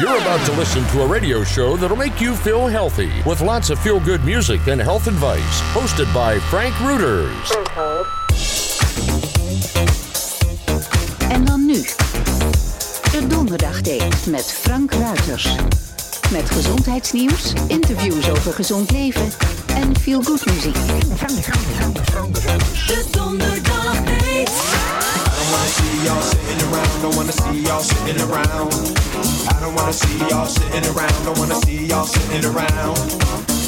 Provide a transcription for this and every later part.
You're about to listen to a radio show that'll make you feel healthy with lots of feel good music and health advice. Hosted by Frank Reuters. En dan nu. De Donderdagdate met Frank Ruiters. Met gezondheidsnieuws, interviews over gezond leven en feel good muziek. De Donderdagdate. Don't wanna see y'all sitting around, don't wanna see y'all sitting around. I don't wanna see y'all sitting around, don't wanna see y'all sitting around.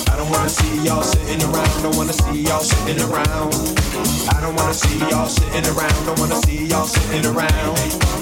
I don't wanna see y'all sitting around, don't wanna see y'all sitting around. I don't wanna see y'all sitting around, don't wanna see y'all sitting around.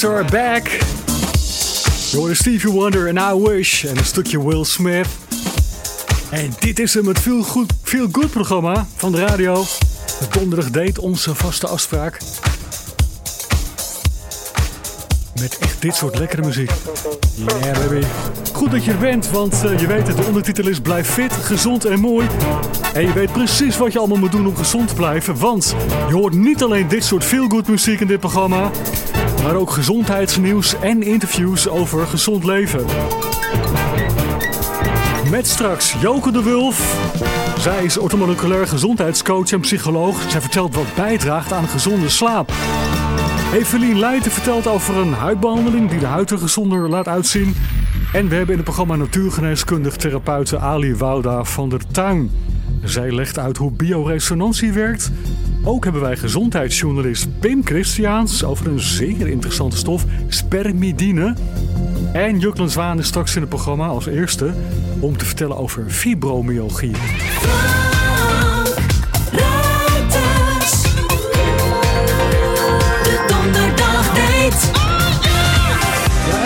Days are back. Je hoorde Stevie Wonder en I Wish en een stukje Will Smith. En dit is hem, het Feel Good, Feel Good programma van de radio. De donderdag date, onze vaste afspraak. Met echt dit soort lekkere muziek. Yeah baby. Goed dat je er bent, want eh, je weet het, de ondertitel is Blijf fit, gezond en mooi. En je weet precies wat je allemaal moet doen om gezond te blijven. Want je hoort niet alleen dit soort feel-good muziek in dit programma... maar ook gezondheidsnieuws en interviews over gezond leven. Met straks Joke de Wulf. Zij is orthomoleculair gezondheidscoach en psycholoog. Zij vertelt wat bijdraagt aan gezonde slaap. Evelien Leijten vertelt over een huidbehandeling die de huid er gezonder laat uitzien. En we hebben in het programma natuurgeneeskundig therapeute Ali Wouda van der Tuin. Zij legt uit hoe bioresonantie werkt Ook hebben wij gezondheidsjournalist Pim Christiaans over een zeer interessante stof, spermidine. En Juklen Zwaan is straks in het programma als eerste om te vertellen over fibromyalgie.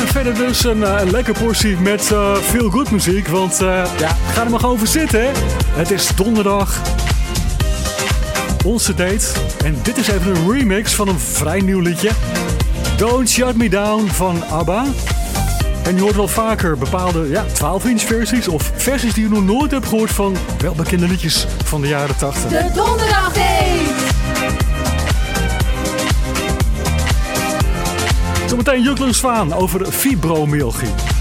Verder dus een, eh, een lekker portie met eh veel good muziek. Want ja, ga er maar gewoon voor zitten. Hè? Het is donderdag. Onze date. En dit is even een remix van een vrij nieuw liedje. Don't Shut Me Down van ABBA. En je hoort wel vaker bepaalde ja, 12-inch versies of versies die je nog nooit hebt gehoord van welbekende liedjes van de jaren 80. De donderdagdate. Zometeen Juklen Zwaan over fibromyalgie.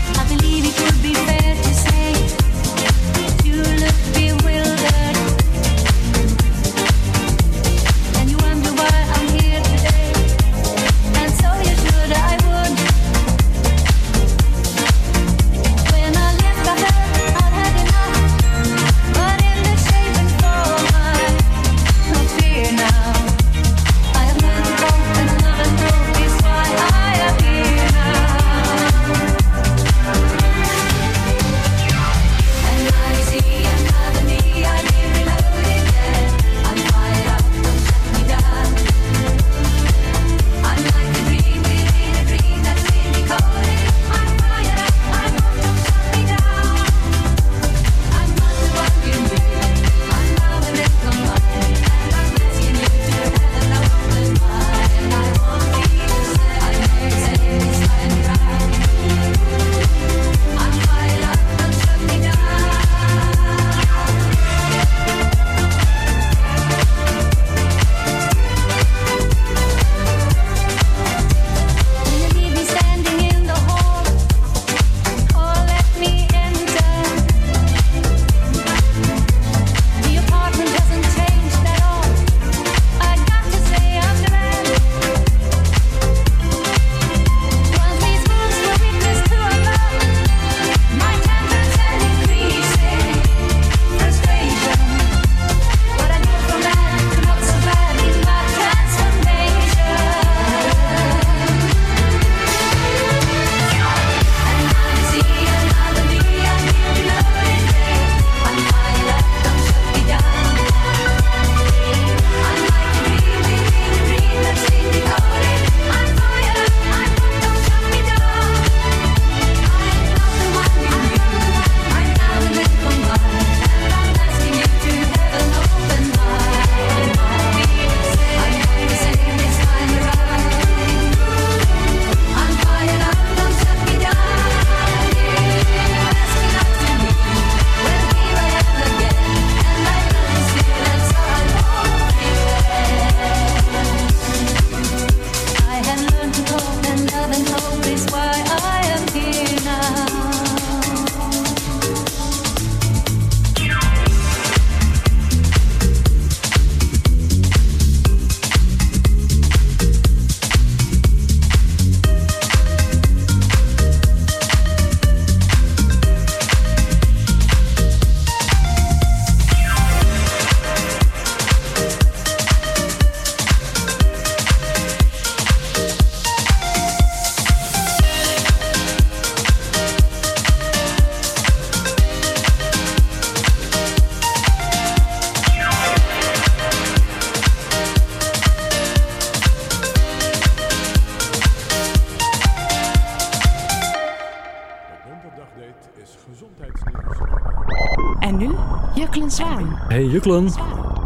Hey Juklen,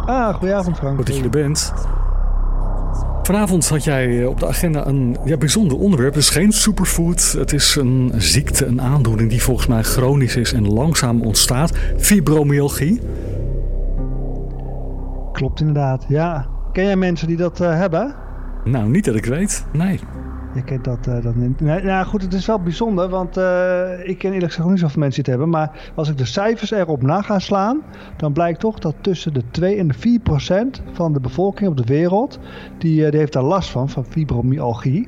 Ah, goedenavond Frank. goed dat je er bent. Vanavond had jij op de agenda een ja, bijzonder onderwerp. Het is geen superfood. Het is een ziekte, een aandoening die volgens mij chronisch is en langzaam ontstaat. Fibromyalgie. Klopt inderdaad, ja. Ken jij mensen die dat eh, hebben? Nou, niet dat ik weet. Nee. Je kent dat, eh, dat niet. Nou goed, het is wel bijzonder, want eh, ik ken eerlijk gezegd niet zoveel mensen die het hebben. Maar als ik de cijfers erop na ga slaan, dan blijkt toch dat tussen de 2 en de 4 procent van de bevolking op de wereld, die, eh, die heeft daar last van, van fibromyalgie.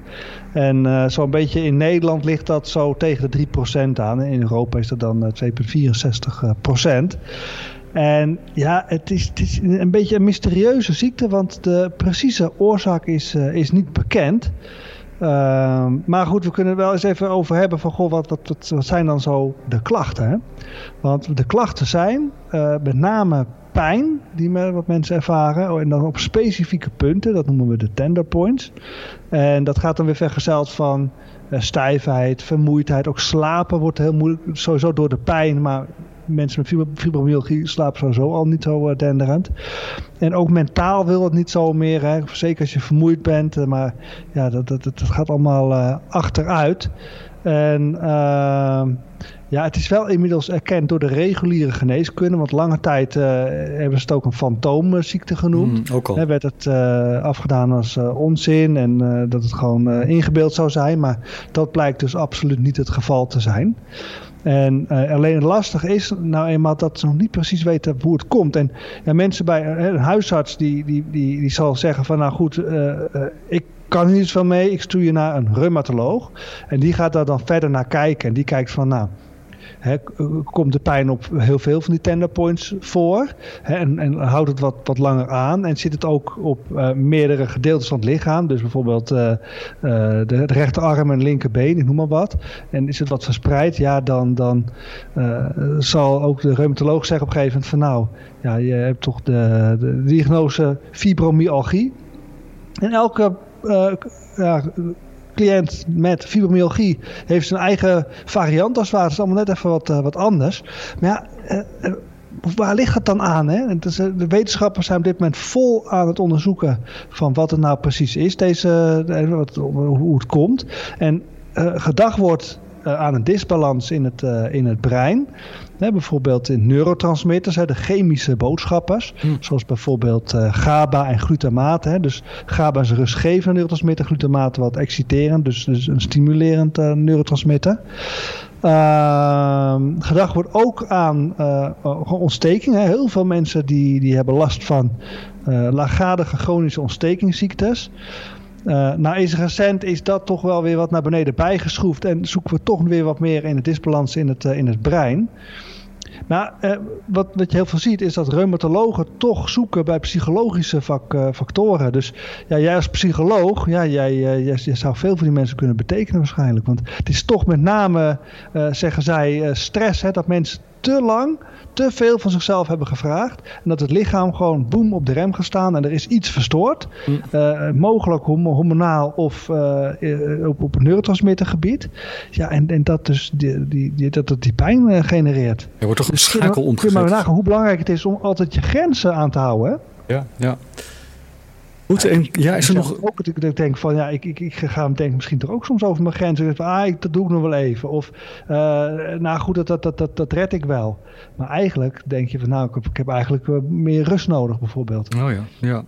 En zo'n beetje in Nederland ligt dat zo tegen de 3 procent aan. In Europa is dat dan eh, 2,64 procent. En ja, het is, het is een beetje een mysterieuze ziekte, want de precieze oorzaak is, is niet bekend. Ehm, maar goed, we kunnen het wel eens even over hebben van goh, wat, wat, wat, zijn dan zo de klachten? Hè? Want de klachten zijn eh, met name pijn die me, wat mensen ervaren. oh, En dan op specifieke punten, dat noemen we de tender points. En dat gaat dan weer vergezeld van eh, stijfheid, vermoeidheid. Ook slapen wordt heel moeilijk, sowieso door de pijn. Maar mensen met fibro- fibromyalgie slapen sowieso al niet zo eh, denderend. En ook mentaal wil het niet zo meer. Hè. Zeker als je vermoeid bent. eh, Maar ja, dat, dat, dat gaat allemaal eh, achteruit. En ehm, ja, het is wel inmiddels erkend door de reguliere geneeskunde. Want lange tijd hebben ze het ook een fantoomziekte genoemd. Mm, ook al. Hè, werd het afgedaan als onzin en dat het gewoon ingebeeld zou zijn. Maar dat blijkt dus absoluut niet het geval te zijn. En eh, alleen het lastige is nou eenmaal dat ze nog niet precies weten hoe het komt. En ja, mensen bij eh, een huisarts die, die, die, die zal zeggen van nou goed, eh, eh, ik kan hier iets van mee. Ik stuur je naar een reumatoloog. En die gaat daar dan verder naar kijken. En die kijkt van nou, Komt de pijn op heel veel van die tender points voor? En, en houdt het wat, wat langer aan? En zit het ook op eh, meerdere gedeeltes van het lichaam? Dus bijvoorbeeld eh, de, de rechterarm en linkerbeen, ik noem maar wat. En is het wat verspreid? Ja, dan, dan zal ook de reumatoloog zeggen op een gegeven moment van nou, ja, je hebt toch de, diagnose fibromyalgie. En elke ja, cliënt met fibromyalgie heeft zijn eigen variant als het ware. Is allemaal net even wat, eh, wat anders. Maar ja, eh, eh, waar ligt het dan aan? Hè? De wetenschappers zijn op dit moment vol aan het onderzoeken van wat het nou precies is, deze, wat, hoe het komt. En eh, gedacht wordt aan een disbalans in het, in het brein. Hè, bijvoorbeeld in neurotransmitters, hè, de chemische boodschappers. Zoals bijvoorbeeld eh, GABA en glutamaat. Hè. Dus GABA is een rustgevende neurotransmitter, glutamaat wat exciterend, dus, dus een stimulerend eh, neurotransmitter. Ehm, gedacht wordt ook aan eh, ontsteking. Hè. Heel veel mensen die, die hebben last van eh laaggradige chronische ontstekingsziektes. Nou is recent is dat toch wel weer wat naar beneden bijgeschroefd en zoeken we toch weer wat meer in de disbalans in het, eh, in het brein. Nou, eh, wat, wat je heel veel ziet is dat reumatologen toch zoeken bij psychologische eh, factoren. Dus ja, jij als psycholoog, ja, jij, jij, jij zou veel voor die mensen kunnen betekenen waarschijnlijk. Want het is toch met name, zeggen zij, stress. Hè, dat mensen te lang, te veel van zichzelf hebben gevraagd. En dat het lichaam gewoon boem op de rem gaat staan en er is iets verstoord. Eh, mogelijk hormonaal of eh, eh, op, op neurotransmittergebied. Ja, en, en dat dus die, die, die, dat het die pijn genereert. Er wordt toch een Dus schakel Kun je maar omgezet. nagaan hoe belangrijk het is om altijd je grenzen aan te houden. Hè? Ja, ja. Goed, en ja, is er Ik nog... Ook dat ik, denk van ja, ik, ik, ik ga hem denk misschien toch ook soms over mijn grenzen. Ik denk van, ah, ik, dat doe ik nog wel even. Of eh, nou goed, dat, dat, dat, dat, dat red ik wel. Maar eigenlijk denk je van nou, ik heb, ik heb eigenlijk eh, meer rust nodig bijvoorbeeld. Oh ja, ja.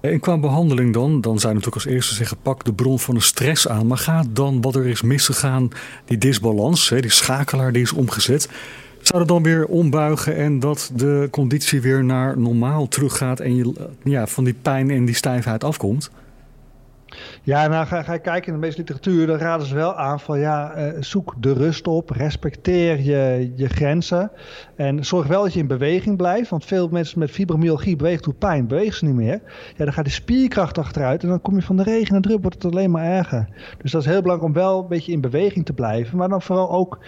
En qua behandeling dan, dan je natuurlijk als eerste zeggen, pak de bron van de stress aan. Maar gaat dan wat er is misgegaan, die disbalans, hè, die schakelaar die is omgezet, zou dat dan weer ombuigen en dat de conditie weer naar normaal teruggaat en je ja, van die pijn en die stijfheid afkomt? Ja, nou ga, ga je kijken in de meeste literatuur, dan raden ze wel aan van ja, eh, zoek de rust op, respecteer je, je grenzen en zorg wel dat je in beweging blijft, want veel mensen met fibromyalgie bewegen door pijn, bewegen ze niet meer. Ja, dan gaat de spierkracht achteruit en dan kom je van de regen en druk, wordt het alleen maar erger. Dus dat is heel belangrijk om wel een beetje in beweging te blijven, maar dan vooral ook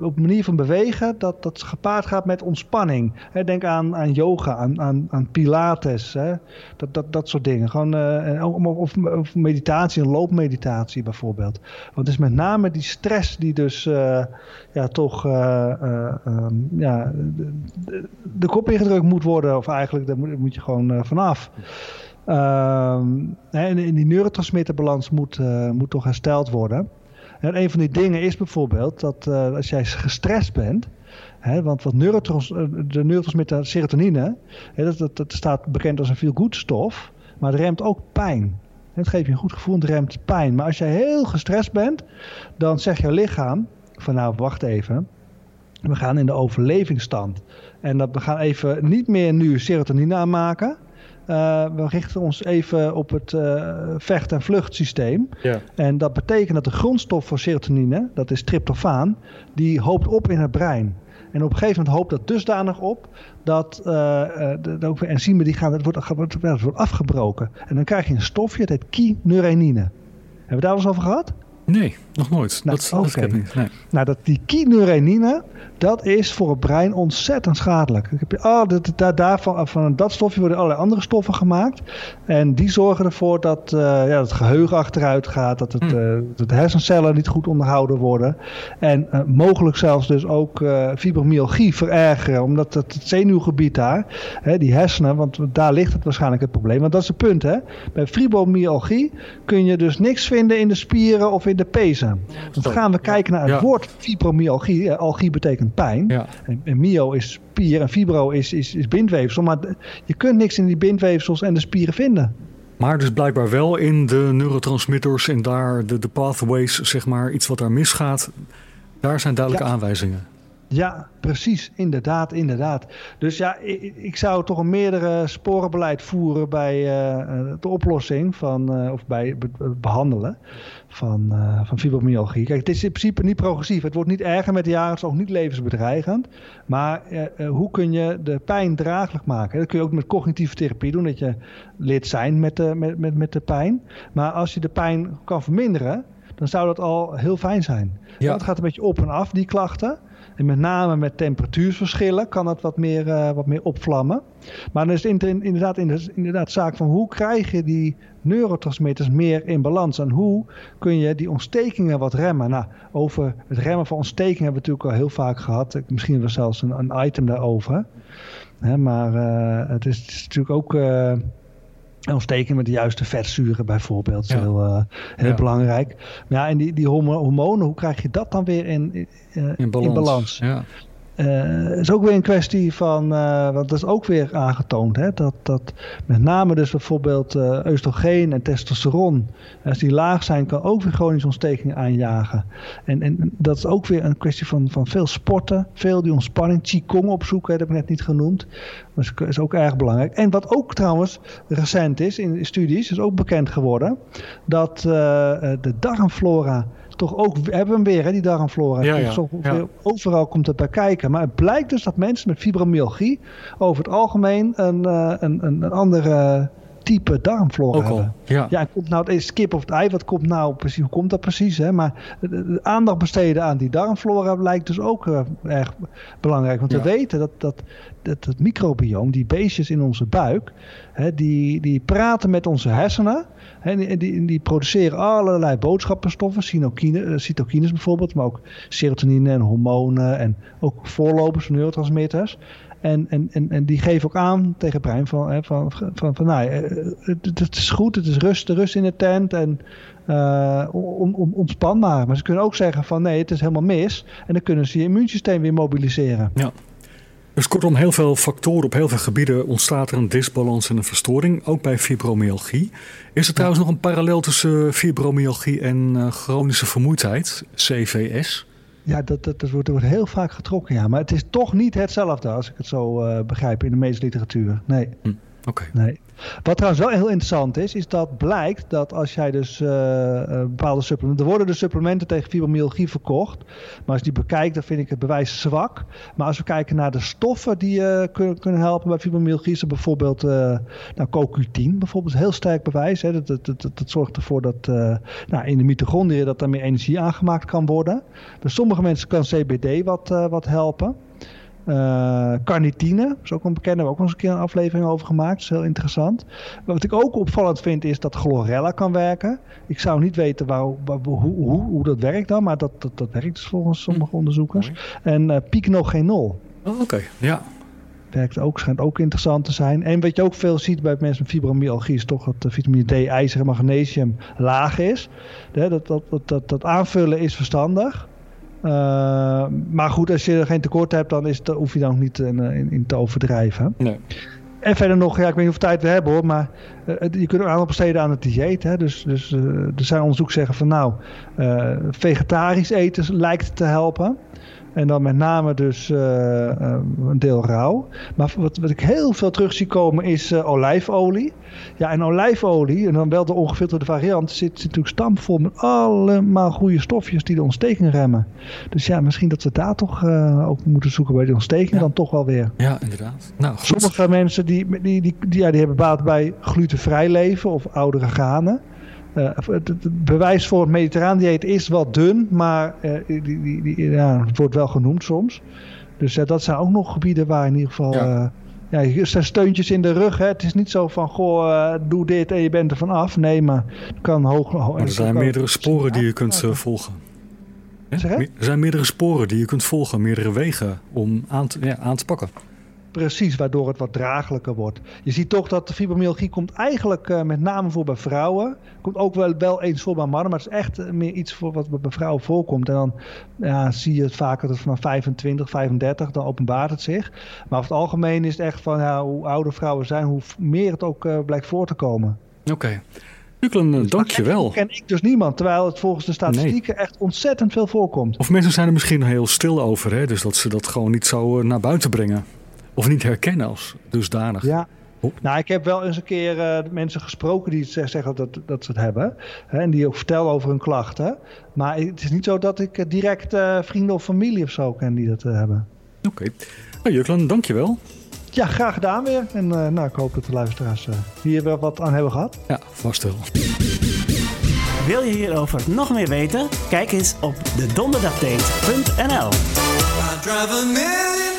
op manier van bewegen dat dat gepaard gaat met ontspanning. Denk aan, aan yoga, aan, aan, aan pilates, dat, dat, dat soort dingen. Gewoon, eh, of, of meditatie, een loopmeditatie bijvoorbeeld. Want het is met name die stress die dus eh, ja, toch eh, eh, ehm, ja, de, de- kop ingedrukt moet worden. Of eigenlijk, daar moet, je gewoon vanaf. Ehm, en in die neurotransmitterbalans moet, moet toch hersteld worden. En een van die dingen is bijvoorbeeld dat als jij gestrest bent, want wat neurotrans, de neurotransmitter serotonine, dat, dat, dat staat bekend als een feel-good stof, maar het remt ook pijn. Het geeft je een goed gevoel, het remt pijn. Maar als jij heel gestrest bent, dan zegt je lichaam van nou wacht even, we gaan in de overlevingsstand. En dat we gaan even niet meer nu serotonine aanmaken. eh, we richten ons even op het eh, vecht- en vluchtsysteem. Ja. En dat betekent dat de grondstof voor serotonine, dat is tryptofaan, die hoopt op in het brein. En op een gegeven moment hoopt dat dusdanig op dat eh, de, de, enzymen die gaan, het wordt, wordt, het wordt afgebroken. En dan krijg je een stofje, dat heet. Hebben we daar wel eens over gehad? Nee, nog nooit. Nou, dat dat heb ik niet. Nee. Nou, dat, die kynurenine, dat is voor het brein ontzettend schadelijk. Ik heb, oh, dat, dat, daarvan, van dat stofje worden allerlei andere stoffen gemaakt. En die zorgen ervoor dat, eh, ja, dat het geheugen achteruit gaat. Dat, het, eh, dat de hersencellen niet goed onderhouden worden. En eh, mogelijk zelfs dus ook fibromyalgie verergeren. Omdat het, het zenuwgebied daar, hè, die hersenen, want daar ligt het waarschijnlijk het probleem. Want dat is het punt, hè. Bij fibromyalgie kun je dus niks vinden in de spieren of in de Dan gaan we kijken naar het Ja. woord fibromyalgie. Eh, Algie betekent pijn. Ja. En, en myo is spier en fibro is, is, is bindweefsel. Maar je kunt niks in die bindweefsels en de spieren vinden. Maar dus blijkbaar wel in de neurotransmitters en daar de, de pathways, zeg maar, iets wat daar misgaat. Daar zijn duidelijke Ja. aanwijzingen. Ja, precies. Inderdaad, inderdaad. Dus ja, ik, ik zou toch een meerdere sporenbeleid voeren bij eh, eh, de oplossing van, eh, of bij het be- behandelen van, eh, van fibromyalgie. Kijk, het is in principe niet progressief. Het wordt niet erger met de jaren, het is ook niet levensbedreigend. Maar hoe kun je de pijn draaglijk maken? Dat kun je ook met cognitieve therapie doen, dat je leert zijn met de, met, met, met de pijn. Maar als je de pijn kan verminderen, dan zou dat al heel fijn zijn. Ja. Het gaat een beetje op en af, die klachten. En met name met temperatuursverschillen kan het wat meer, eh, wat meer opvlammen. Maar dan is het in- inderdaad, inderdaad zaak van hoe krijg je die neurotransmitters meer in balans? En hoe kun je die ontstekingen wat remmen? Nou, over het remmen van ontstekingen hebben we natuurlijk al heel vaak gehad. Misschien wel zelfs een, een item daarover. Hè, maar eh, het, is, natuurlijk ook... eh, ontsteking met de juiste vetzuren bijvoorbeeld. is Ja. heel, eh, heel Ja. belangrijk. Maar ja, en die, die hormonen, hoe krijg je dat dan weer in, eh, In balans. in balans? Ja. Eh, is ook weer een kwestie van, eh, want dat is ook weer aangetoond, hè, dat, dat met name dus bijvoorbeeld eh oestrogeen en testosteron, als die laag zijn, kan ook weer chronische ontstekingen aanjagen. En, en dat is ook weer een kwestie van, van veel sporten, veel die ontspanning, qigong opzoeken, dat heb ik net niet genoemd. Dat is, is ook erg belangrijk. En wat ook trouwens recent is in studies, is ook bekend geworden, dat de darmflora toch ook, hebben we hem weer, hè, die darmflora. Ja, ja, ja. Overal komt het bij kijken. Maar het blijkt dus dat mensen met fibromyalgie over het algemeen een, eh, een, een, een andere type darmflora Ook al. hebben. Ja. Ja, komt nou het is kip of het ei? Wat komt nou precies? Hoe komt dat precies? Hè? Maar de, de aandacht besteden aan die darmflora lijkt dus ook eh, erg belangrijk. Want Ja. we weten dat, dat, dat het microbioom, die beestjes in onze buik, hè, die, die praten met onze hersenen. Hè, en die, die, die produceren allerlei boodschappenstoffen, cytokine, eh, cytokines bijvoorbeeld, maar ook serotonine en hormonen en ook voorlopers van neurotransmitters. En, en, en, en die geven ook aan tegen brein van, hè, van, van, van nou, eh, het, het is goed, het is rust, rust in de tent en eh, on, on- ontspan maar. Maar ze kunnen ook zeggen van nee, het is helemaal mis. En dan kunnen ze je immuunsysteem weer mobiliseren. Ja. Dus kortom, heel veel factoren op heel veel gebieden ontstaat er een disbalans en een verstoring, ook bij fibromyalgie. Is er trouwens nog een parallel tussen fibromyalgie en eh, chronische vermoeidheid, CVS? Ja, dat, dat, dat, wordt, wordt heel vaak getrokken, ja. Maar het is toch niet hetzelfde als ik het zo eh, begrijp in de medische literatuur. Nee. Oké. Nee. Wat trouwens wel heel interessant is, is dat blijkt dat als jij dus eh, eh, bepaalde supplementen... Er worden dus supplementen tegen fibromyalgie verkocht. Maar als je die bekijkt, dan vind ik het bewijs zwak. Maar als we kijken naar de stoffen die eh, kunnen, kunnen helpen bij fibromyalgie... is er bijvoorbeeld eh nou, CoQ10, bijvoorbeeld, heel sterk bewijs. Hè. Dat, dat, dat, dat, zorgt ervoor dat nou, in de mitochondriën dat er meer energie aangemaakt kan worden. Bij sommige mensen kan CBD wat, wat helpen. Eh, carnitine, is ook een bekende, hebben we ook nog eens een keer een aflevering over gemaakt. Dat is heel interessant. Wat ik ook opvallend vind is dat chlorella kan werken. Ik zou niet weten waar, waar- hoe, hoe, hoe dat werkt dan, maar dat, dat, dat werkt dus volgens sommige onderzoekers. En eh pycnogenol Oh, Oké, ja. werkt ook, schijnt ook interessant te zijn. En wat je ook veel ziet bij mensen met fibromyalgie is toch dat de vitamine D, ijzer en magnesium laag is. Dat, dat, dat, dat, dat aanvullen is verstandig. Eh, maar goed, als je er geen tekort hebt, dan is het, hoef je daar ook niet in, in, in te overdrijven. Nee. En verder nog, ja, ik weet niet hoeveel tijd we hebben hoor, maar eh, je kunt ook aandacht besteden aan het dieet. Hè? Dus, dus eh, er zijn onderzoeken zeggen van nou, eh, vegetarisch eten lijkt te helpen. En dan met name dus eh, eh, een deel rauw. Maar wat, wat ik heel veel terug zie komen is eh, olijfolie. Ja, en olijfolie, en dan wel de ongefilterde variant, zit, zit natuurlijk stampvol met allemaal goede stofjes die de ontsteking remmen. Dus ja, misschien dat we daar toch eh, ook moeten zoeken bij die ontsteking dan toch wel weer. Ja, inderdaad. Nou. Sommige mensen die, die, die, die, ja, die hebben baat bij glutenvrij leven of oudere granen. Eh, het, het bewijs voor het mediterraan dieet is wat dun, maar eh, die, die, die, ja, het wordt wel genoemd soms. Dus eh, dat zijn ook nog gebieden waar in ieder geval... Ja. Ja. ja, er zijn steuntjes in de rug. Hè. Het is niet zo van, goh, eh, doe dit en je bent er vanaf. Nee, maar het kan hoog... hoog Maar er zijn meerdere sporen die je kunt volgen. Er zijn meerdere sporen die je kunt volgen, meerdere wegen om aan te, ja, aan te pakken. Precies, waardoor het wat draaglijker wordt. Je ziet toch dat de fibromyalgie komt eigenlijk eh, met name voor bij vrouwen. Komt ook wel, wel eens voor bij mannen, maar het is echt meer iets voor wat bij vrouwen voorkomt. En dan ja, zie je het vaker dat vanaf 25, 35, dan openbaart het zich. Maar over het algemeen is het echt van ja, hoe ouder vrouwen zijn, hoe meer het ook eh, blijkt voor te komen. Oké. Juklen, eh, dank je wel. Ken ik dus niemand, terwijl het volgens de statistieken echt ontzettend veel voorkomt. Of mensen zijn er misschien heel stil over, hè? dus dat ze dat gewoon niet zo naar buiten brengen. Of niet herkennen als dusdanig. Ja. Nou, ik heb wel eens een keer eh, mensen gesproken die zeg- zeggen dat, dat ze het hebben. Hè, en die ook vertellen over hun klachten. Maar het is niet zo dat ik eh, direct eh, vrienden of familie of zo ken die dat hebben. Oké. Nou, Juklen, dank je wel. Ja, graag gedaan weer. En eh, nou, ik hoop dat de luisteraars eh, hier wel wat aan hebben gehad. Ja, vast wel. Wil je hierover nog meer weten? Kijk eens op de I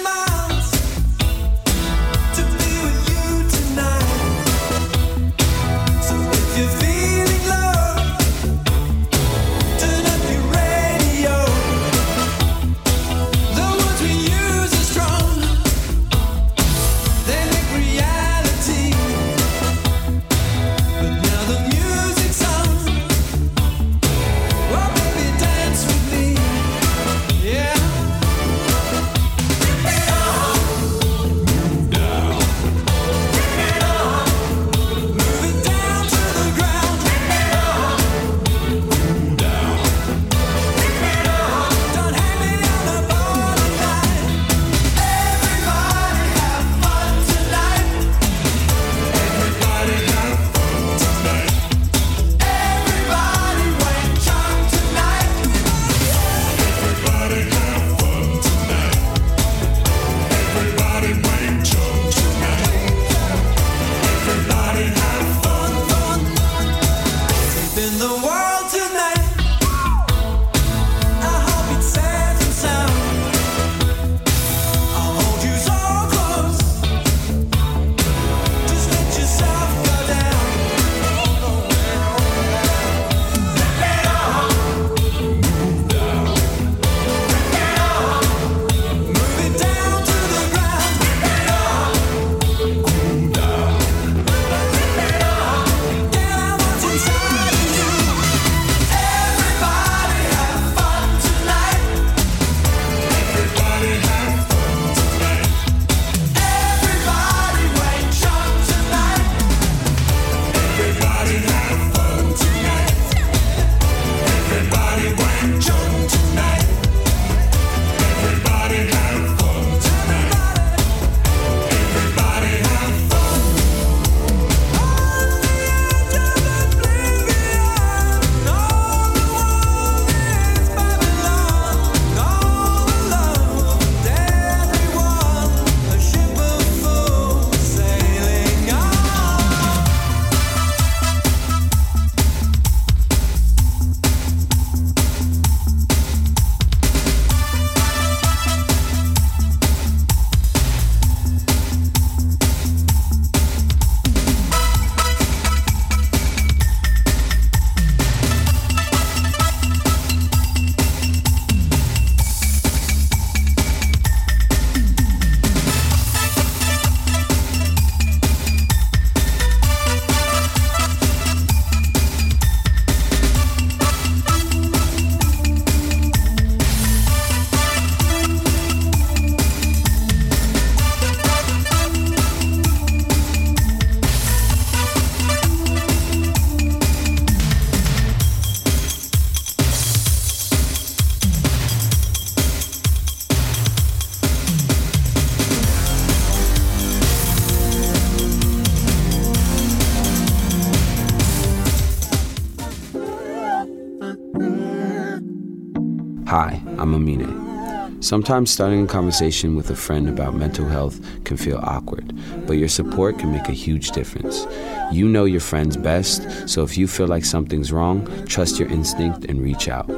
Sometimes starting a conversation with a friend about mental health can feel awkward, but your support can make a huge difference. You know your friends best, so if you feel like something's wrong, trust your instinct and reach out.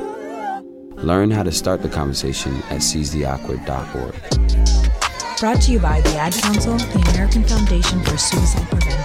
Learn how to start the conversation at seizetheawkward.org. Brought to you by the Ad Council, the American Foundation for Suicide Prevention.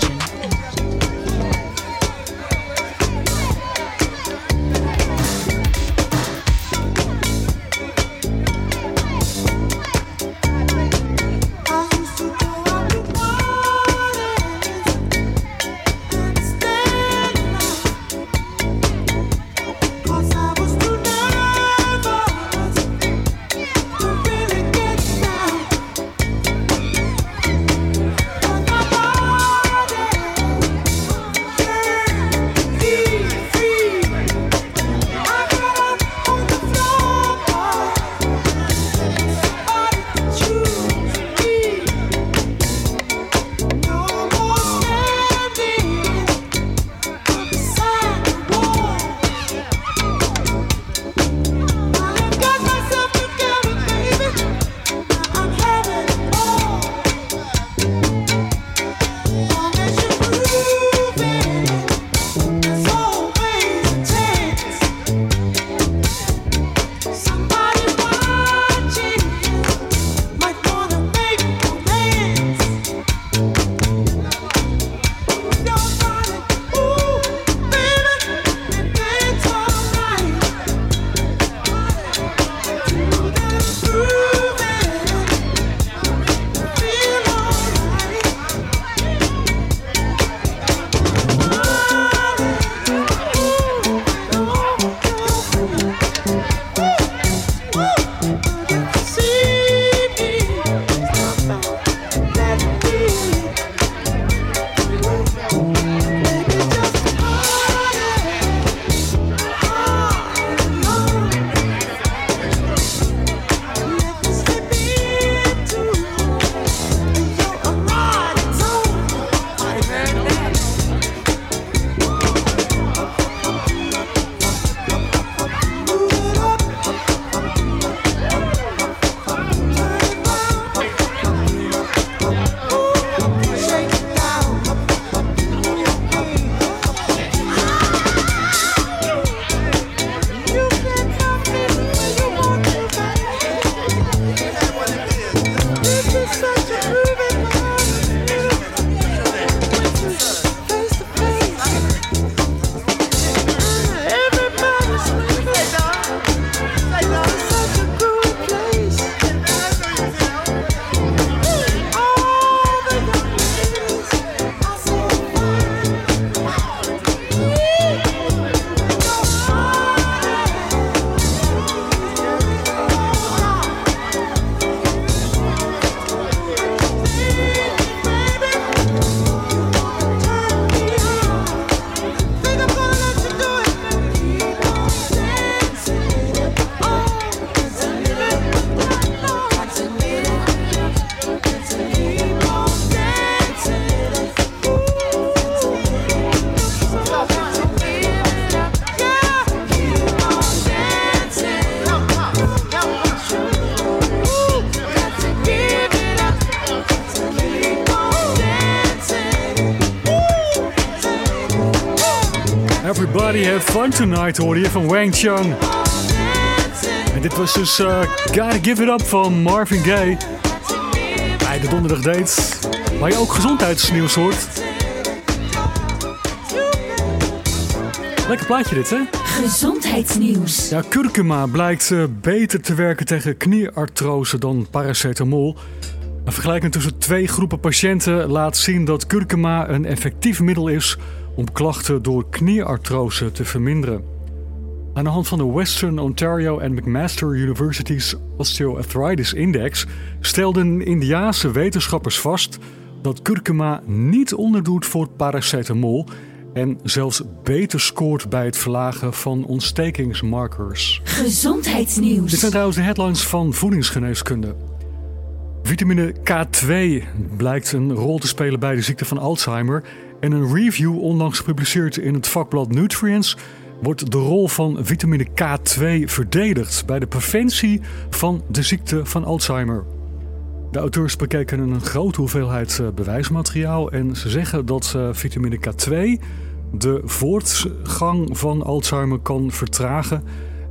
Fun tonight hoorde je van Wang Chung. En dit was dus eh, Gotta Give It Up van Marvin Gaye. Bij de donderdag dates. Waar je ook gezondheidsnieuws hoort. Lekker plaatje dit hè? Gezondheidsnieuws. Ja, kurkuma blijkt eh, beter te werken tegen knieartrose dan paracetamol. Een vergelijking tussen twee groepen patiënten laat zien dat kurkuma een effectief middel is om klachten door knieartrose te verminderen. Aan de hand van de Western Ontario en McMaster University's Osteoarthritis Index stelden Indiaanse wetenschappers vast dat kurkuma niet onderdoet voor paracetamol en zelfs beter scoort bij het verlagen van ontstekingsmarkers. Gezondheidsnieuws. Dit zijn trouwens de headlines van voedingsgeneeskunde. Vitamine K2 blijkt een rol te spelen bij de ziekte van Alzheimer. En een review onlangs gepubliceerd in het vakblad Nutrients wordt de rol van vitamine K2 verdedigd bij de preventie van de ziekte van Alzheimer. De auteurs bekeken een grote hoeveelheid eh, bewijsmateriaal en ze zeggen dat eh, vitamine K2 de voortgang van Alzheimer kan vertragen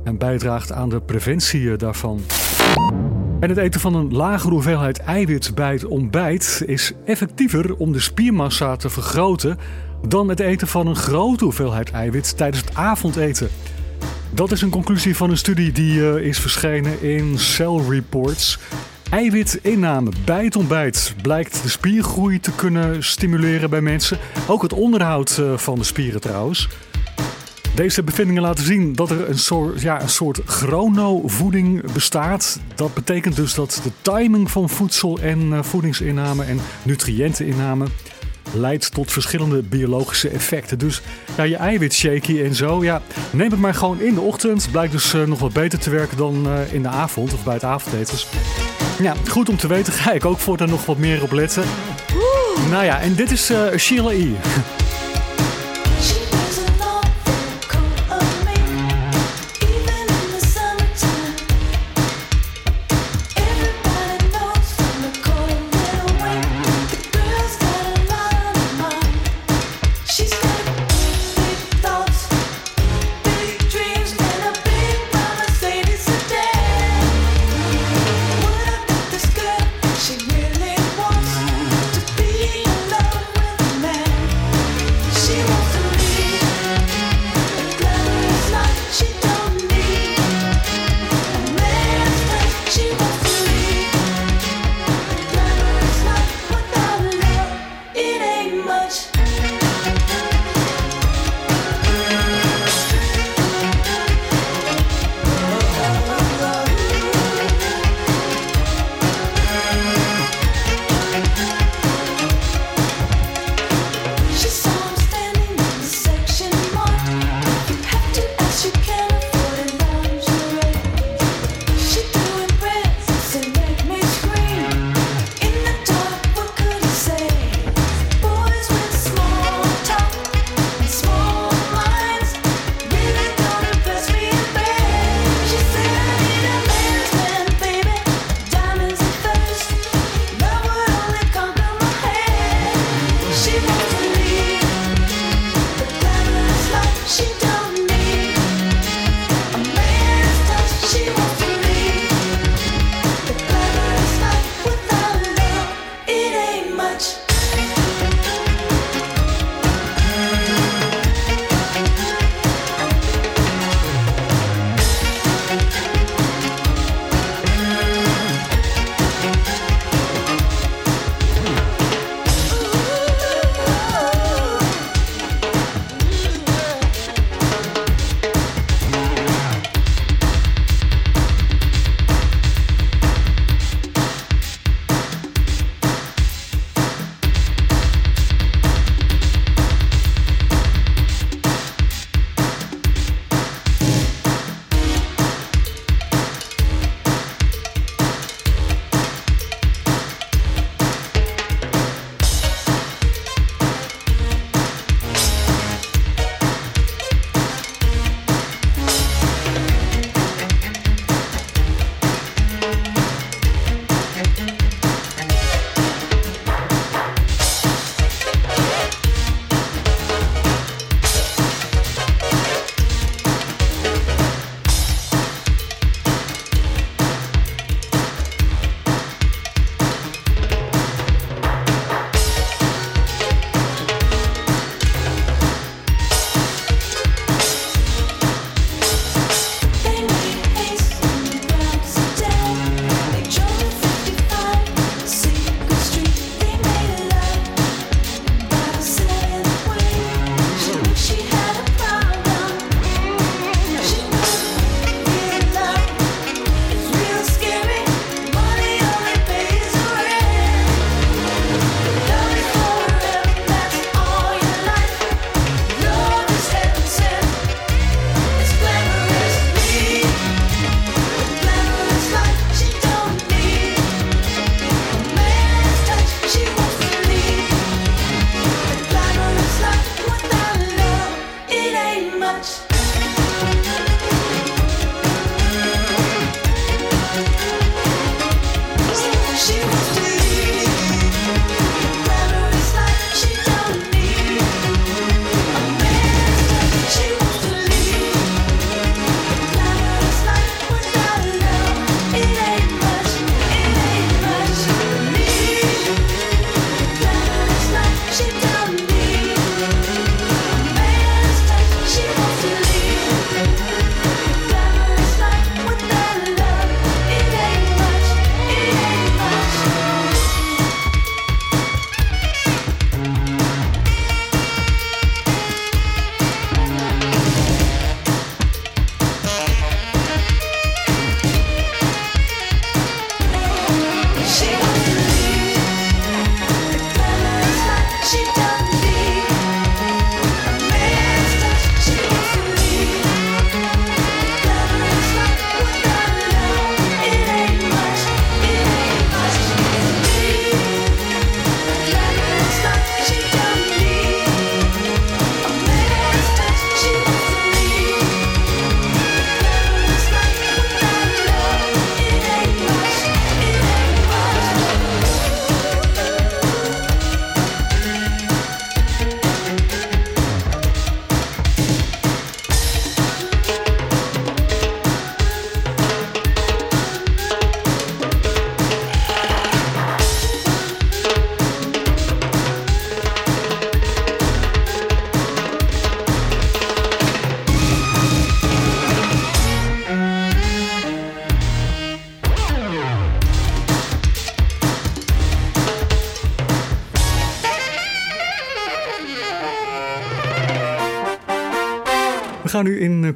en bijdraagt aan de preventie daarvan. En het eten van een lagere hoeveelheid eiwit bij het ontbijt is effectiever om de spiermassa te vergroten dan het eten van een grote hoeveelheid eiwit tijdens het avondeten. Dat is een conclusie van een studie die eh, is verschenen in Cell Reports. Eiwitinname bij het ontbijt blijkt de spiergroei te kunnen stimuleren bij mensen. Ook het onderhoud eh, van de spieren trouwens. Deze bevindingen laten zien dat er een soort, ja, een soort chronovoeding bestaat. Dat betekent dus dat de timing van voedsel en eh, voedingsinname en nutriënteninname leidt tot verschillende biologische effecten. Dus ja, je eiwitshaky en zo, ja, neem het maar gewoon in de ochtend. Blijkt dus eh, nog wat beter te werken dan eh, in de avond of bij het avondeten. Ja, goed om te weten. Ga ik ook voortaan nog wat meer op letten. Nou ja, en dit is eh, Sheila E.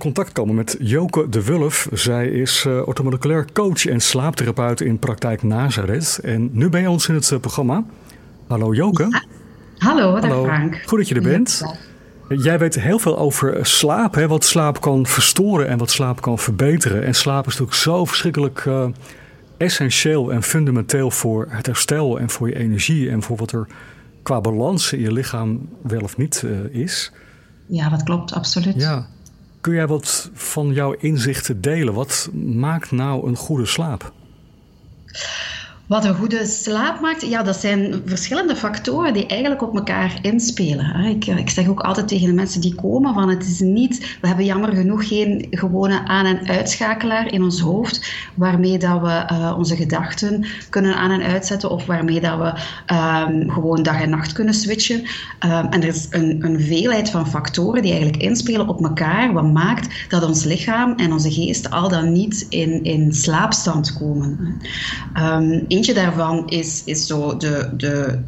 contact komen met Joke de Wulf. Zij is uh, orthomoleculair coach en slaaptherapeut in praktijk Nazareth. En nu ben je ons in het uh, programma. Hallo Joke. Hallo, dag Frank. Goed dat je er bent. Jij weet heel veel over slaap, hè? wat slaap kan verstoren en wat slaap kan verbeteren. En slaap is natuurlijk zo verschrikkelijk uh, essentieel en fundamenteel voor het herstel en voor je energie en voor wat er qua balans in je lichaam wel of niet uh, is. Ja, dat klopt, absoluut. Ja. Kun jij wat van jouw inzichten delen? Wat maakt nou een goede slaap? Wat een goede slaap maakt, ja, dat zijn verschillende factoren die eigenlijk op elkaar inspelen. Ik, ik zeg ook altijd tegen de mensen die komen van het is niet, we hebben jammer genoeg geen gewone aan- en uitschakelaar in ons hoofd waarmee dat we uh, onze gedachten kunnen aan- en uitzetten of waarmee dat we um, gewoon dag en nacht kunnen switchen. Um, en er is een, een veelheid van factoren die eigenlijk inspelen op elkaar, wat maakt dat ons lichaam en onze geest al dan niet in, in slaapstand komen. Eentje daarvan is, is zo de, de,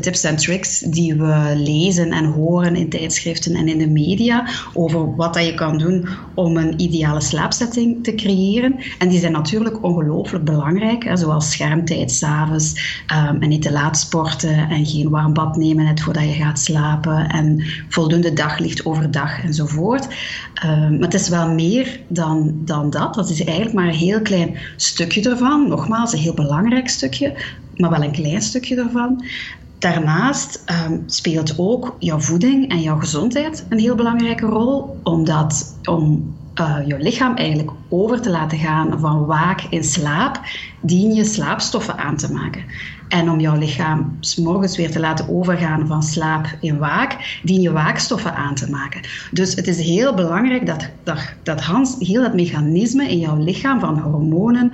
tips en tricks die we lezen en horen in tijdschriften en in de media over wat dat je kan doen om een ideale slaapzetting te creëren. En die zijn natuurlijk ongelooflijk belangrijk, hè, zoals schermtijd s'avonds um, en niet te laat sporten en geen warm bad nemen net voordat je gaat slapen en voldoende daglicht overdag enzovoort. Um, maar het is wel meer dan, dan dat. Dat is eigenlijk maar een heel klein stukje ervan. Nogmaals, heel belangrijk stukje, maar wel een klein stukje ervan. Daarnaast um, speelt ook jouw voeding en jouw gezondheid een heel belangrijke rol, omdat om uh, je lichaam eigenlijk over te laten gaan van waak in slaap, dien je slaapstoffen aan te maken. En om jouw lichaam morgens weer te laten overgaan van slaap in waak, dien je waakstoffen aan te maken. Dus het is heel belangrijk dat, dat, dat Hans, heel dat mechanisme in jouw lichaam van hormonen,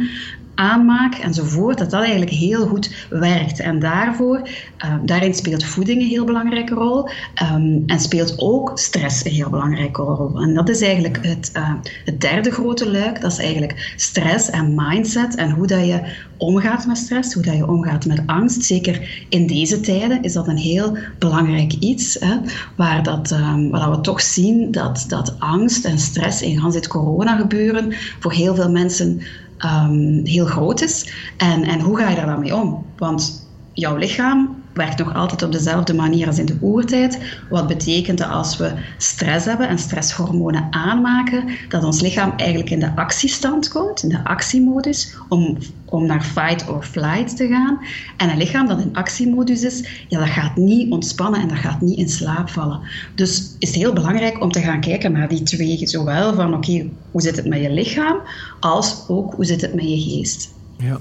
aanmaak enzovoort, dat dat eigenlijk heel goed werkt. En daarvoor, uh, daarin speelt voeding een heel belangrijke rol um, en speelt ook stress een heel belangrijke rol. En dat is eigenlijk het, uh, het derde grote luik, dat is eigenlijk stress en mindset en hoe dat je omgaat met stress, hoe dat je omgaat met angst. Zeker in deze tijden is dat een heel belangrijk iets, hè, waar, dat, um, waar we toch zien dat, dat angst en stress in gans dit corona gebeuren voor heel veel mensen um, heel groot is. En, en hoe ga je daar dan mee om? Want jouw lichaam werkt nog altijd op dezelfde manier als in de oertijd. Wat betekent dat als we stress hebben en stresshormonen aanmaken, dat ons lichaam eigenlijk in de actiestand komt, in de actiemodus, om, om naar fight or flight te gaan. En een lichaam dat in actiemodus is, ja, dat gaat niet ontspannen en dat gaat niet in slaap vallen. Dus is heel belangrijk om te gaan kijken naar die twee, zowel van oké, hoe zit het met je lichaam, als ook hoe zit het met je geest. Ja,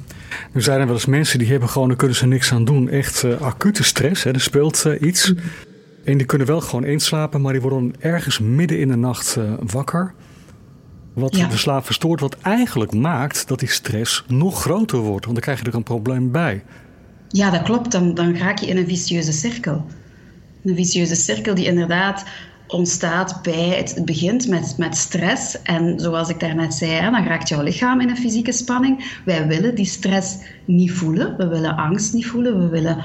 nu zijn er wel eens mensen die hebben gewoon, daar kunnen ze niks aan doen. Echt uh, acute stress, hè? er speelt uh, iets. En die kunnen wel gewoon inslapen, maar die worden ergens midden in de nacht uh, wakker. Wat ja. de slaap verstoort, wat eigenlijk maakt dat die stress nog groter wordt. Want dan krijg je er een probleem bij. Ja, dat klopt. Dan, dan raak je in een vicieuze cirkel. Een vicieuze cirkel die inderdaad ontstaat bij het, begint met, met stress. En zoals ik daarnet zei, dan raakt jouw lichaam in een fysieke spanning. Wij willen die stress niet voelen. We willen angst niet voelen. We willen,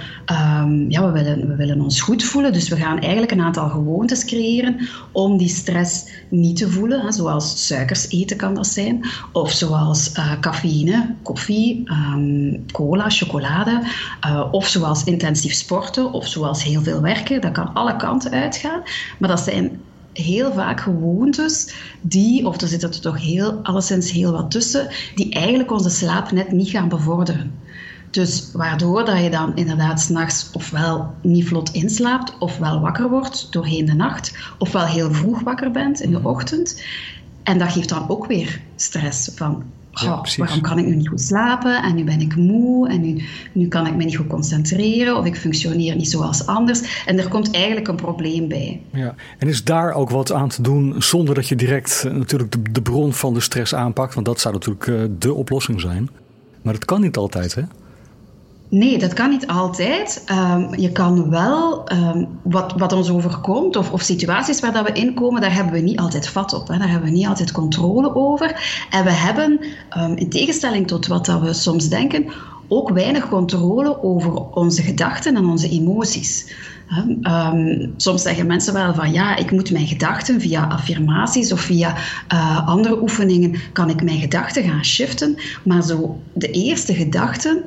um, ja, we willen, we willen ons goed voelen. Dus we gaan eigenlijk een aantal gewoontes creëren om die stress niet te voelen. Hè, zoals suikers eten kan dat zijn. Of zoals uh, cafeïne, koffie, um, cola, chocolade. Uh, of zoals intensief sporten. Of zoals heel veel werken. Dat kan alle kanten uitgaan. Maar dat zijn heel vaak gewoontes die, of er zit er toch heel, alleszins heel wat tussen, die eigenlijk onze slaap net niet gaan bevorderen. Dus waardoor dat je dan inderdaad s'nachts ofwel niet vlot inslaapt, ofwel wakker wordt doorheen de nacht, ofwel heel vroeg wakker bent in de ochtend. En dat geeft dan ook weer stress van Oh, waarom kan ik nu niet goed slapen? En nu ben ik moe en nu, nu kan ik me niet goed concentreren of ik functioneer niet zoals anders. En er komt eigenlijk een probleem bij. Ja. En is daar ook wat aan te doen zonder dat je direct uh, natuurlijk de, de, bron van de stress aanpakt? Want dat zou natuurlijk uh, de oplossing zijn. Maar dat kan niet altijd, hè? Nee, dat kan niet altijd. Um, je kan wel um, wat, wat ons overkomt of, of situaties waar dat we in komen, daar hebben we niet altijd vat op. Hè. Daar hebben we niet altijd controle over. En we hebben, um, in tegenstelling tot wat dat we soms denken, ook weinig controle over onze gedachten en onze emoties. Ehm, soms zeggen mensen wel van ja, ik moet mijn gedachten via affirmaties of via eh, andere oefeningen, kan ik mijn gedachten gaan shiften. Maar zo de eerste gedachten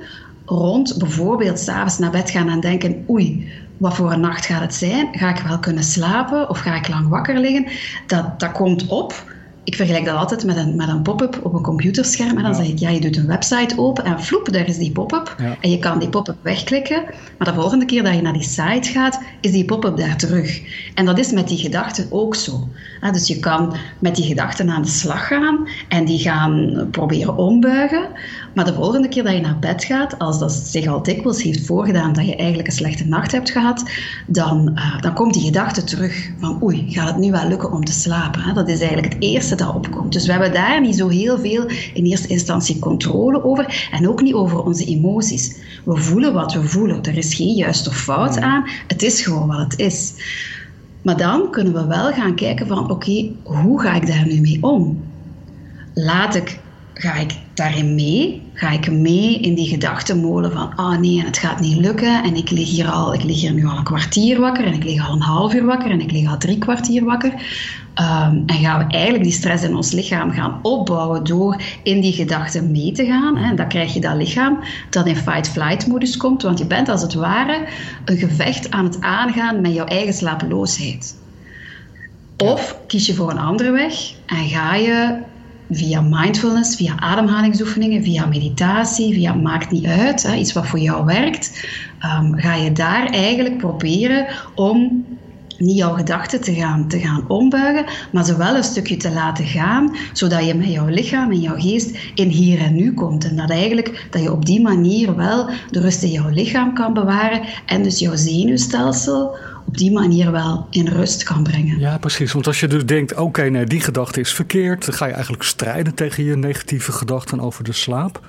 rond bijvoorbeeld s'avonds naar bed gaan en denken, oei, wat voor een nacht gaat het zijn? Ga ik wel kunnen slapen of ga ik lang wakker liggen? Dat, dat komt op. Ik vergelijk dat altijd met een, met een pop-up op een computerscherm. En dan zeg ik, ja, je doet een website open en floep, daar is die pop-up. Ja. En je kan die pop-up wegklikken. Maar de volgende keer dat je naar die site gaat, is die pop-up daar terug. En dat is met die gedachten ook zo. Dus je kan met die gedachten aan de slag gaan en die gaan proberen ombuigen. Maar de volgende keer dat je naar bed gaat, als dat zich al dikwijls heeft voorgedaan dat je eigenlijk een slechte nacht hebt gehad, dan, eh, dan komt die gedachte terug van oei, gaat het nu wel lukken om te slapen? Hè? Dat is eigenlijk het eerste dat opkomt. Dus we hebben daar niet zo heel veel in eerste instantie controle over en ook niet over onze emoties. We voelen wat we voelen. Er is geen juist of fout aan. Het is gewoon wat het is. Maar dan kunnen we wel gaan kijken van oké, hoe ga ik daar nu mee om? Laat ik, ga ik daarin mee? Ga ik mee in die gedachtenmolen van ah nee, het gaat niet lukken en ik lig hier al, ik lig hier nu al een kwartier wakker en ik lig al een half uur wakker en ik lig al drie kwartier wakker. Ehm, en gaan we eigenlijk die stress in ons lichaam gaan opbouwen door in die gedachten mee te gaan. Hè. En dan krijg je dat lichaam dat in fight-flight modus komt, want je bent als het ware een gevecht aan het aangaan met jouw eigen slapeloosheid. Of kies je voor een andere weg en ga je via mindfulness, via ademhalingsoefeningen, via meditatie, via maakt niet uit, hè, iets wat voor jou werkt, ehm, ga je daar eigenlijk proberen om niet jouw gedachten te gaan, te gaan ombuigen, maar ze wel een stukje te laten gaan, zodat je met jouw lichaam en jouw geest in hier en nu komt. En dat eigenlijk dat je op die manier wel de rust in jouw lichaam kan bewaren en dus jouw zenuwstelsel op die manier wel in rust kan brengen. Ja, precies. Want als je dus denkt, oké, nee, die gedachte is verkeerd, dan ga je eigenlijk strijden tegen je negatieve gedachten over de slaap.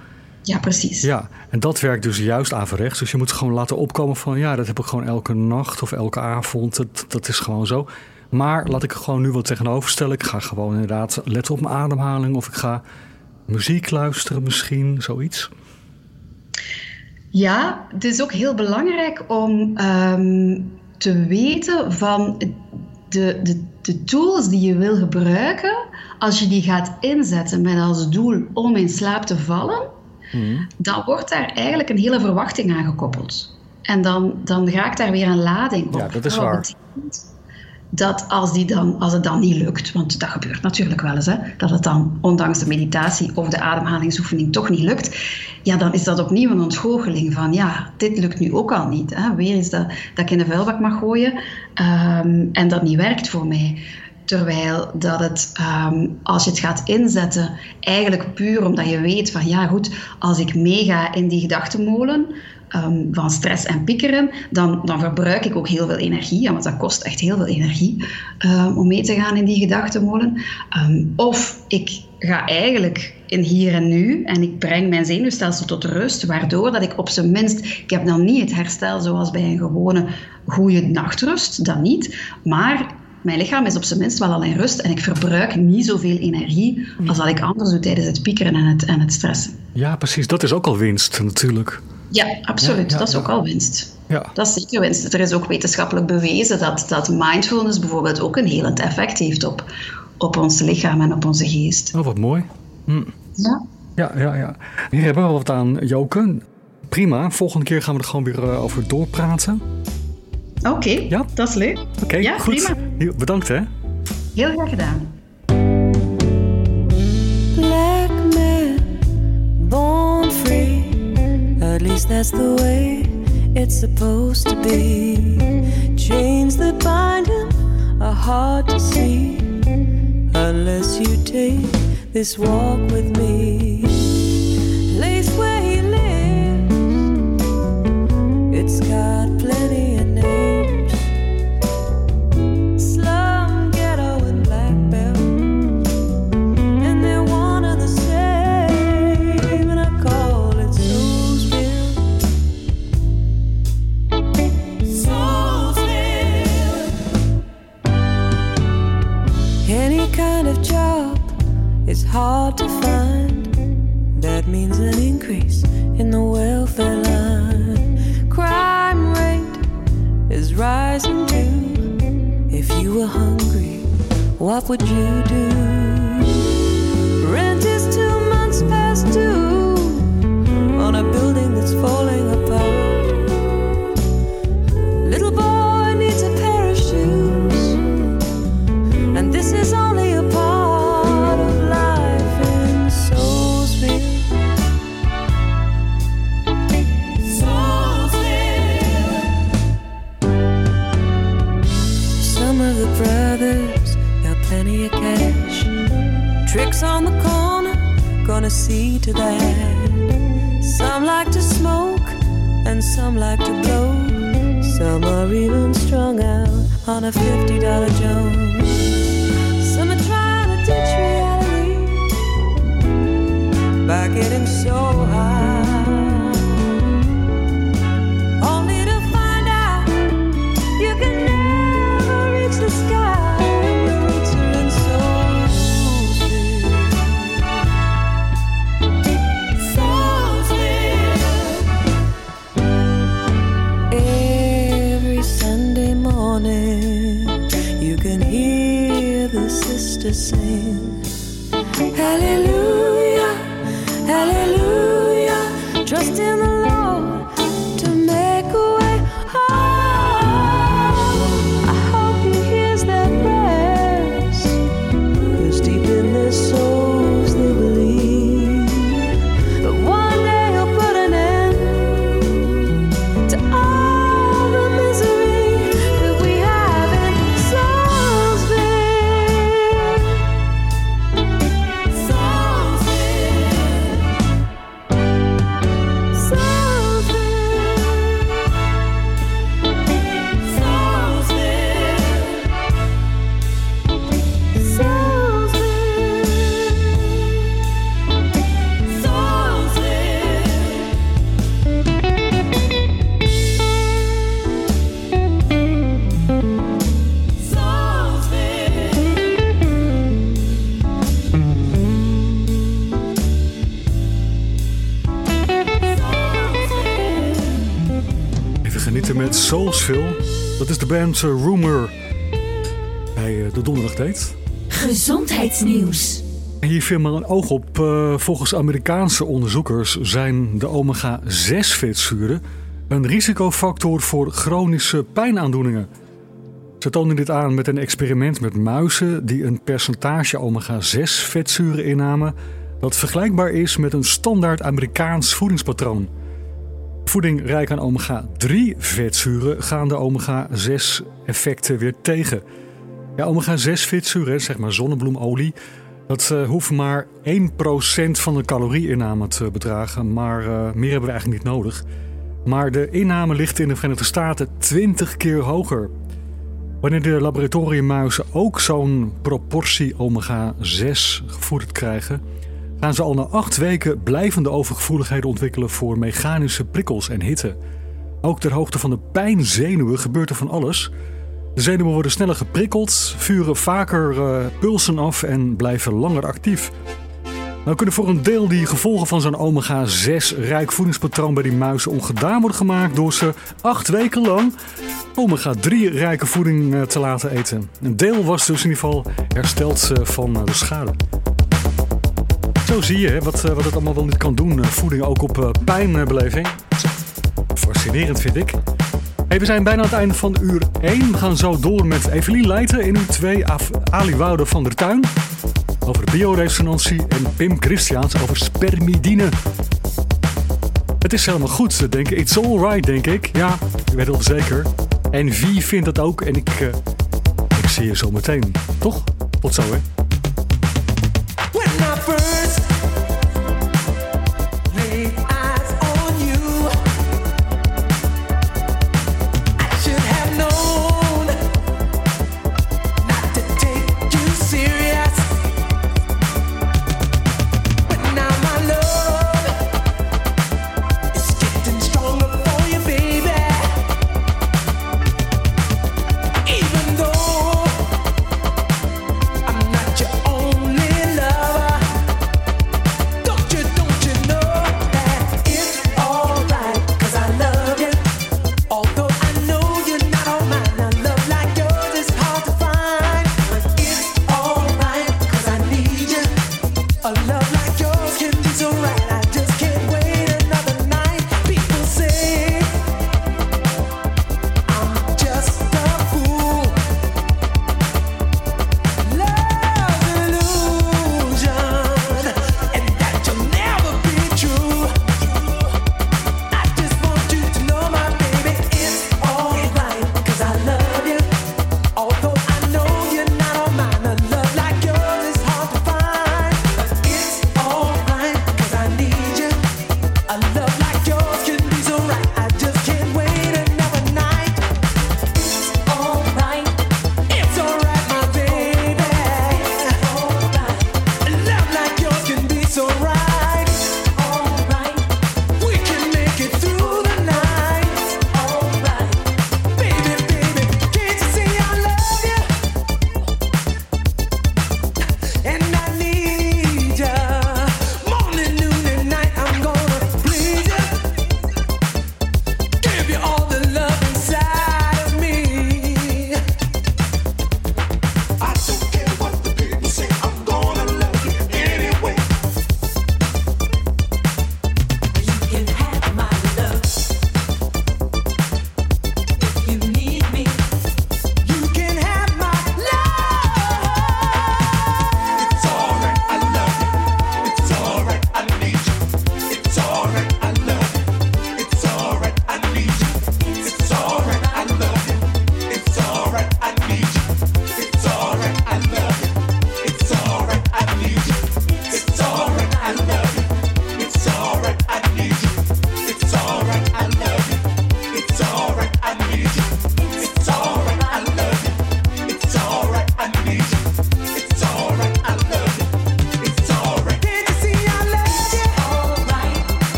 Ja, precies. Ja, en dat werkt dus juist averechts. Dus je moet gewoon laten opkomen van, ja, dat heb ik gewoon elke nacht of elke avond. Dat, dat is gewoon zo. Maar laat ik er gewoon nu wat tegenover stellen. Ik ga gewoon inderdaad letten op mijn ademhaling. Of ik ga muziek luisteren misschien, zoiets. Ja, het is ook heel belangrijk om ehm, te weten van de, de, de tools die je wil gebruiken. Als je die gaat inzetten met als doel om in slaap te vallen, dan wordt daar eigenlijk een hele verwachting aan gekoppeld. En dan, dan raakt daar weer een lading op. Ja, dat is waar. betekent Dat als, die dan, als het dan niet lukt, want dat gebeurt natuurlijk wel eens, hè, dat het dan ondanks de meditatie of de ademhalingsoefening toch niet lukt, ja, dan is dat opnieuw een ontgoocheling van ja, dit lukt nu ook al niet. Hè. Weer is dat, dat ik in de vuilbak mag gooien ehm, en dat niet werkt voor mij. Terwijl dat het, ehm, als je het gaat inzetten, eigenlijk puur omdat je weet van ja goed, als ik meega in die gedachtenmolen ehm, van stress en piekeren, dan, dan verbruik ik ook heel veel energie, want dat kost echt heel veel energie ehm, om mee te gaan in die gedachtenmolen. Of ik ga eigenlijk in hier en nu en ik breng mijn zenuwstelsel tot rust, waardoor dat ik op zijn minst, ik heb dan niet het herstel zoals bij een gewone goede nachtrust, dat niet, maar mijn lichaam is op zijn minst wel al in rust en ik verbruik niet zoveel energie als dat ik anders doe tijdens het piekeren en het, en het stressen. Ja, precies. Dat is ook al winst natuurlijk. Ja, absoluut. Ja, ja, dat is ook al winst. Ja. Dat is zeker winst. Er is ook wetenschappelijk bewezen dat, dat mindfulness bijvoorbeeld ook een helend effect heeft op, op ons lichaam en op onze geest. Oh, wat mooi. Hm. Ja. Ja, ja, ja. Hier hebben we wat aan, Joke. Prima. Volgende keer gaan we er gewoon weer eh, over doorpraten. Oké, Ja? dat is leuk. Oké, ja, goed. prima. Heel- Bedankt, hè. Heel graag gedaan. Black man, born free. At least that's the way it's supposed to be. Chains that bind him are hard to see unless you take this walk with me. Place where he lives, it's got means an increase in the welfare line. Crime rate is rising too. If you were hungry, what would you do? See to that. Some like to smoke, and some like to blow. Some are even strung out on a $50 Jones. Some are trying to ditch reality by getting so high. Only to find out you can never reach the sky. Rumor bij eh, de Donderdag Date. Gezondheidsnieuws. Hier viel maar een oog op. Eh, volgens Amerikaanse onderzoekers zijn de omega-6 vetzuren een risicofactor voor chronische pijnaandoeningen. Ze toonden dit aan met een experiment met muizen die een percentage omega-6 vetzuren innamen dat vergelijkbaar is met een standaard Amerikaans voedingspatroon. Voeding rijk aan omega-3 vetzuren gaan de omega-6 effecten weer tegen. Ja, omega-6 vetzuren, zeg maar zonnebloemolie, dat eh, hoeft maar 1% van de calorieinname te bedragen, maar eh, meer hebben we eigenlijk niet nodig. Maar de inname ligt in de Verenigde Staten 20 keer hoger. Wanneer de laboratoriummuizen ook zo'n proportie omega-6 gevoerd krijgen, gaan ze al na acht weken blijvende overgevoeligheden ontwikkelen voor mechanische prikkels en hitte. Ook ter hoogte van de pijnzenuwen gebeurt er van alles. De zenuwen worden sneller geprikkeld, vuren vaker eh, pulsen af en blijven langer actief. Nou kunnen voor een deel die gevolgen van zo'n omega-6 rijk voedingspatroon bij die muizen ongedaan worden gemaakt door ze acht weken lang omega-3 rijke voeding eh, te laten eten. Een deel was dus in ieder geval hersteld eh, van de schade. Zo zie je wat, eh, wat het allemaal wel niet kan doen. eh, Voeding ook op eh, pijnbeleving. Fascinerend vind ik. We zijn bijna aan het einde van uur 1. We gaan zo door met Evelien Leijten in uur 2. Af Ali Woude van der Tuin over bioresonantie. En Pim Christiaans over spermidine. Het is helemaal goed, denk ik. It's alright, denk ik. Ja, ik weet het zeker. En wie vindt dat ook? En ik, ik zie je zo meteen. Toch? Tot zo, hè?